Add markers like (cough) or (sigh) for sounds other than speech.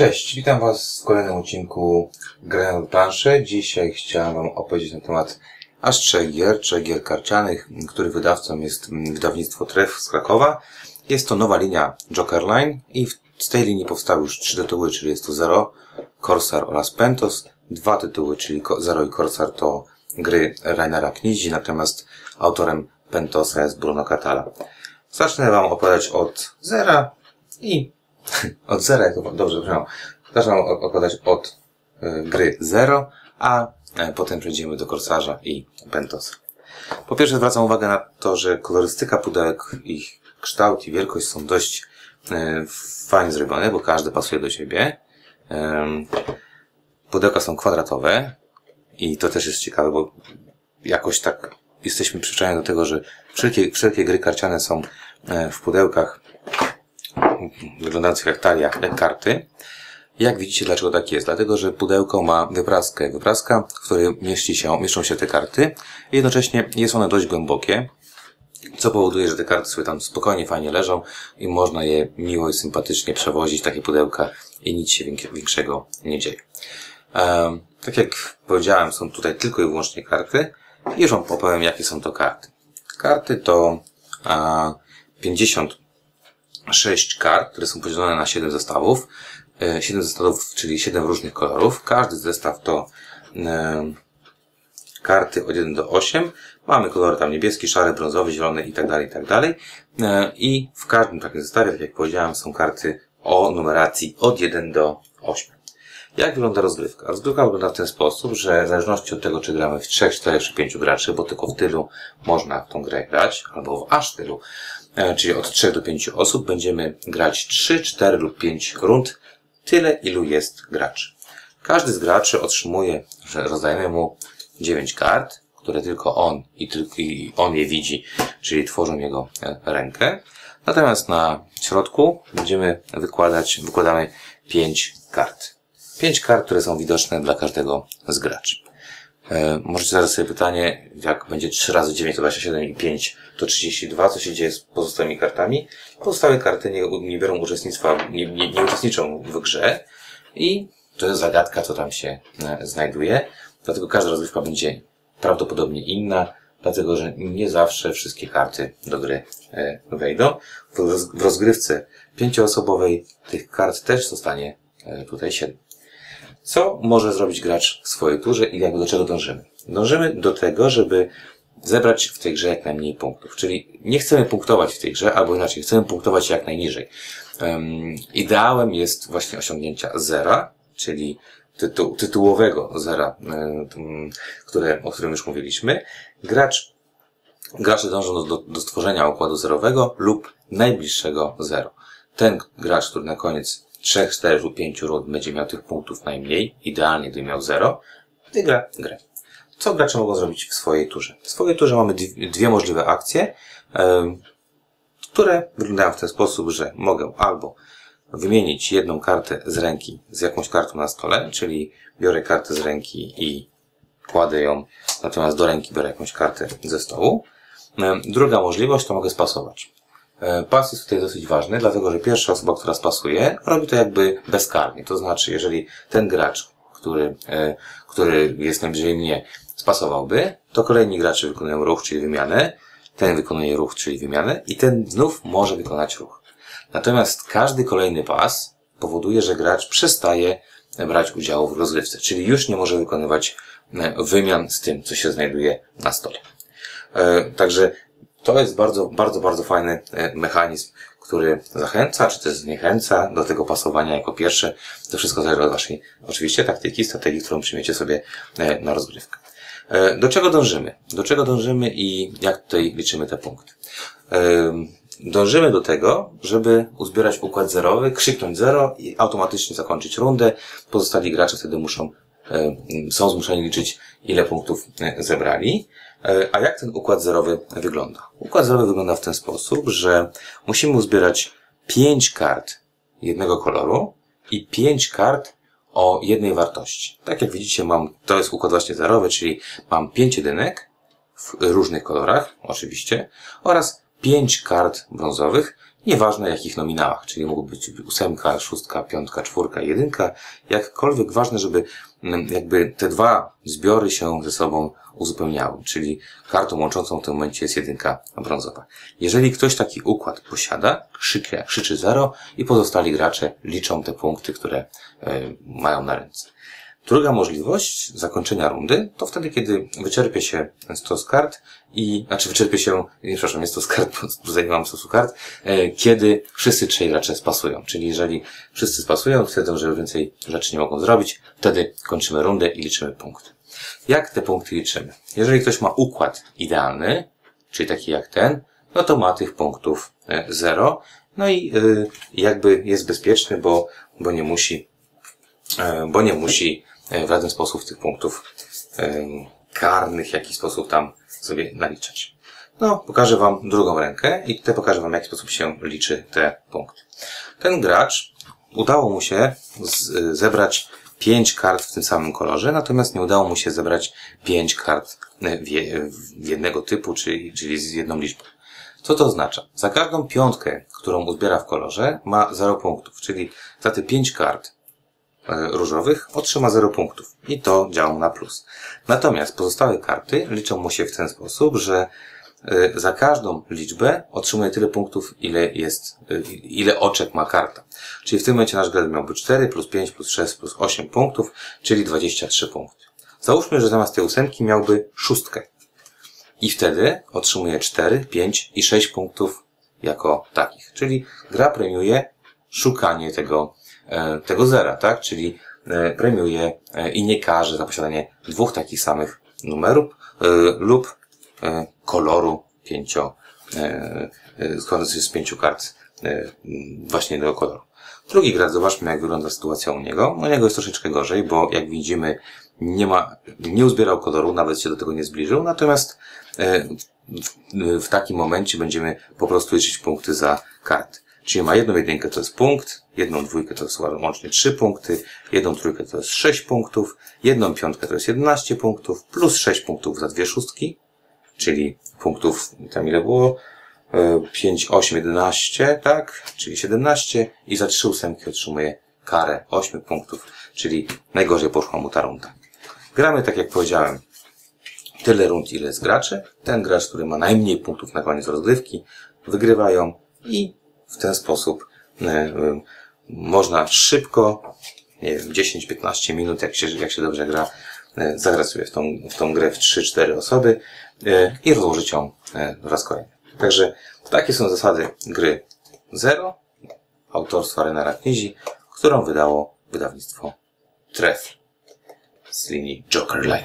Cześć, witam Was w kolejnym odcinku Grałem w planszę. Dzisiaj chciałem Wam opowiedzieć na temat aż trzech gier, trzech gier karcianych, których wydawcą jest mm, wydawnictwo Tref z Krakowa. Jest to nowa linia Joker Line i z tej linii powstały już trzy tytuły, czyli jest to Zero, Corsair oraz Pentos. Dwa tytuły, czyli Zero i Corsair to gry Rainera Knizi, natomiast autorem Pentosa jest Bruno Catala. Zacznę Wam opowiadać od Zera i (laughs) od zera, jak to dobrze. Zacznę Wam opowiadać od y, gry Zero, a e, potem przejdziemy do Korsarza i Pentosa. Po pierwsze zwracam uwagę na to, że kolorystyka pudełek, ich kształt i wielkość są dość e, fajnie zrobione, bo każdy pasuje do siebie. Pudełka są kwadratowe i to też jest ciekawe, bo jakoś tak jesteśmy przyzwyczajeni do tego, że wszelkie, wszelkie gry karciane są e, w pudełkach wyglądających jak talia, jak karty. Jak widzicie, dlaczego tak jest? Dlatego, że pudełko ma wypraskę. Wypraska, w której mieści się, mieszczą się te karty. I jednocześnie jest one dość głębokie, co powoduje, że te karty sobie tam spokojnie, fajnie leżą i można je miło i sympatycznie przewozić, takie pudełka i nic się więk- większego nie dzieje. Tak jak powiedziałem, są tutaj tylko i wyłącznie karty. I już wam opowiem, jakie są to karty. Karty to a, 56 kart, które są podzielone na 7 zestawów. E, 7 zestawów, czyli 7 różnych kolorów. Każdy zestaw to e, karty od 1 do 8. Mamy kolory tam niebieski, szary, brązowy, zielony i tak dalej, i tak dalej. E, I w każdym takim zestawie, tak jak powiedziałem, są karty o numeracji od 1 do 8. Jak wygląda rozgrywka? Rozgrywka wygląda w ten sposób, że w zależności od tego, czy gramy w 3, 4 czy 5 graczy, bo tylko w tylu można w tą grę grać, albo w aż tylu, e, czyli od 3 do 5 osób, będziemy grać 3, 4 lub 5 rund, tyle ilu jest graczy. Każdy z graczy otrzymuje, że rozdajemy mu 9 kart, które tylko on i tylko i on je widzi, czyli tworzą jego e, rękę. Natomiast na środku będziemy wykładać, wykładamy 5 kart. 5 kart, które są widoczne dla każdego z graczy. E, możecie zadać sobie pytanie, jak będzie 3 razy 9 to 27 i 5 to 32, co się dzieje z pozostałymi kartami? Pozostałe karty nie, nie biorą uczestnictwa, nie, nie, nie uczestniczą w grze i to jest zagadka, co tam się e, znajduje. Dlatego każda rozgrywka będzie prawdopodobnie inna, dlatego że nie zawsze wszystkie karty do gry e, wejdą. W, roz, w rozgrywce pięcioosobowej tych kart też zostanie tutaj 7. Co może zrobić gracz w swojej turze i jakby do czego dążymy? Dążymy do tego, żeby zebrać w tej grze jak najmniej punktów. Czyli nie chcemy punktować w tej grze, albo inaczej, chcemy punktować jak najniżej. Um, ideałem jest właśnie osiągnięcia zera, czyli tytu, tytułowego zera, tym, które, o którym już mówiliśmy. Gracz, gracze dążą do, do, do stworzenia układu zerowego lub najbliższego zero. Ten gracz, który na koniec 3, 4 lub 5 rund będzie miał tych punktów najmniej, idealnie gdyby miał 0, wygra grę. Co gracze mogą zrobić w swojej turze? W swojej turze mamy dwie, możliwe akcje, które wyglądają w ten sposób, że mogę albo wymienić jedną kartę z ręki z jakąś kartą na stole, czyli biorę kartę z ręki i kładę ją, natomiast do ręki biorę jakąś kartę ze stołu. Druga możliwość to mogę spasować. E, Pas jest tutaj dosyć ważny, dlatego że pierwsza osoba, która spasuje, robi to jakby bezkarnie. To znaczy, jeżeli ten gracz, który, e, który jest najbliżej mnie, spasowałby, to kolejni gracze wykonują ruch, czyli wymianę, ten wykonuje ruch, czyli wymianę i ten znów może wykonać ruch. Natomiast każdy kolejny pas powoduje, że gracz przestaje brać udziału w rozgrywce, czyli już nie może wykonywać e, wymian z tym, co się znajduje na stole. Także to jest bardzo, bardzo, bardzo fajny e, mechanizm, który zachęca, czy też zniechęca do tego pasowania jako pierwsze. To wszystko zależy od waszej, oczywiście, taktyki, strategii, którą przyjmiecie sobie e, na rozgrywkę. E, Do czego dążymy? Do czego dążymy i jak tutaj liczymy te punkty? Dążymy do tego, żeby uzbierać układ zerowy, krzyknąć zero i automatycznie zakończyć rundę. Pozostali gracze wtedy muszą, są zmuszeni liczyć, ile punktów e, zebrali. E, A jak ten układ zerowy wygląda? Układ zerowy wygląda w ten sposób, że musimy uzbierać pięć kart jednego koloru i pięć kart o jednej wartości. Tak jak widzicie, mam, to jest układ właśnie zerowy, czyli mam pięć jedynek w różnych kolorach, oczywiście, oraz pięć kart brązowych Nieważne jakich nominałach, czyli mogą być ósemka, szóstka, piątka, czwórka, jedynka, jakkolwiek ważne, żeby jakby te dwa zbiory się ze sobą uzupełniały, czyli kartą łączącą w tym momencie jest jedynka brązowa. Jeżeli ktoś taki układ posiada, krzyczy, krzyczy zero i pozostali gracze liczą te punkty, które y, mają na ręce. Druga możliwość zakończenia rundy to wtedy, kiedy wyczerpie się stos kart i, znaczy wyczerpie się, nie przepraszam, jest to kart, bo (laughs) mam stosu kart, e, kiedy wszyscy trzej gracze spasują. Czyli jeżeli wszyscy spasują, twierdzą, że więcej rzeczy nie mogą zrobić, wtedy kończymy rundę i liczymy punkty. Jak te punkty liczymy? Jeżeli ktoś ma układ idealny, czyli taki jak ten, no to ma tych punktów e, zero, no i e, jakby jest bezpieczny, bo, bo nie musi, e, bo nie musi w żaden sposób tych punktów karnych w jakiś sposób tam sobie naliczać. No, pokażę Wam drugą rękę i tutaj pokażę Wam, w jaki sposób się liczy te punkty. Ten gracz udało mu się zebrać pięć kart w tym samym kolorze, natomiast nie udało mu się zebrać pięć kart w, je, w jednego typu, czyli, czyli z jedną liczbą. Co to oznacza? Za każdą piątkę, którą uzbiera w kolorze, ma 0 punktów, czyli za te pięć kart E, różowych otrzyma 0 punktów. I to działa na plus. Natomiast pozostałe karty liczą mu się w ten sposób, że e, za każdą liczbę otrzymuje tyle punktów, ile jest, e, ile oczek ma karta. Czyli w tym momencie nasz gracz miałby 4 plus 5 plus 6 plus 8 punktów, czyli 23 punkty. Załóżmy, że zamiast tej ósemki miałby szóstkę. I wtedy otrzymuje 4, 5 i 6 punktów jako takich. Czyli gra premiuje szukanie tego E, tego zera, tak? Czyli e, premiuje e, i nie każe za posiadanie dwóch takich samych numerów lub koloru pięcio, składający z pięciu kart właśnie tego koloru. Drugi gracz, zobaczmy jak wygląda sytuacja u niego. U niego jest troszeczkę gorzej, bo jak widzimy nie ma, nie uzbierał koloru, nawet się do tego nie zbliżył, natomiast w, w takim momencie będziemy po prostu liczyć punkty za karty. Czyli ma jedną jedynkę to jest punkt, jedną dwójkę to jest łącznie trzy punkty, jedną trójkę to jest sześć punktów, jedną piątkę to jest 11 punktów, plus sześć punktów za dwie szóstki, czyli punktów, tam ile było? 5, 8, 11, tak? Czyli 17 i za trzy ósemki otrzymuje karę 8 punktów, czyli najgorzej poszła mu ta runda. Gramy, tak jak powiedziałem, tyle rund, ile jest graczy. Ten gracz, który ma najmniej punktów na koniec rozgrywki, wygrywają i w ten sposób e, e, można szybko, nie wiem, 10-15 minut, jak się, jak się dobrze gra, e, zagrać sobie w tą, w tą grę w 3-4 osoby i rozłożyć ją raz kolejny. Także takie są zasady gry Zero, autorstwa Renara Knizi, którą wydało wydawnictwo Tref z linii Joker Line.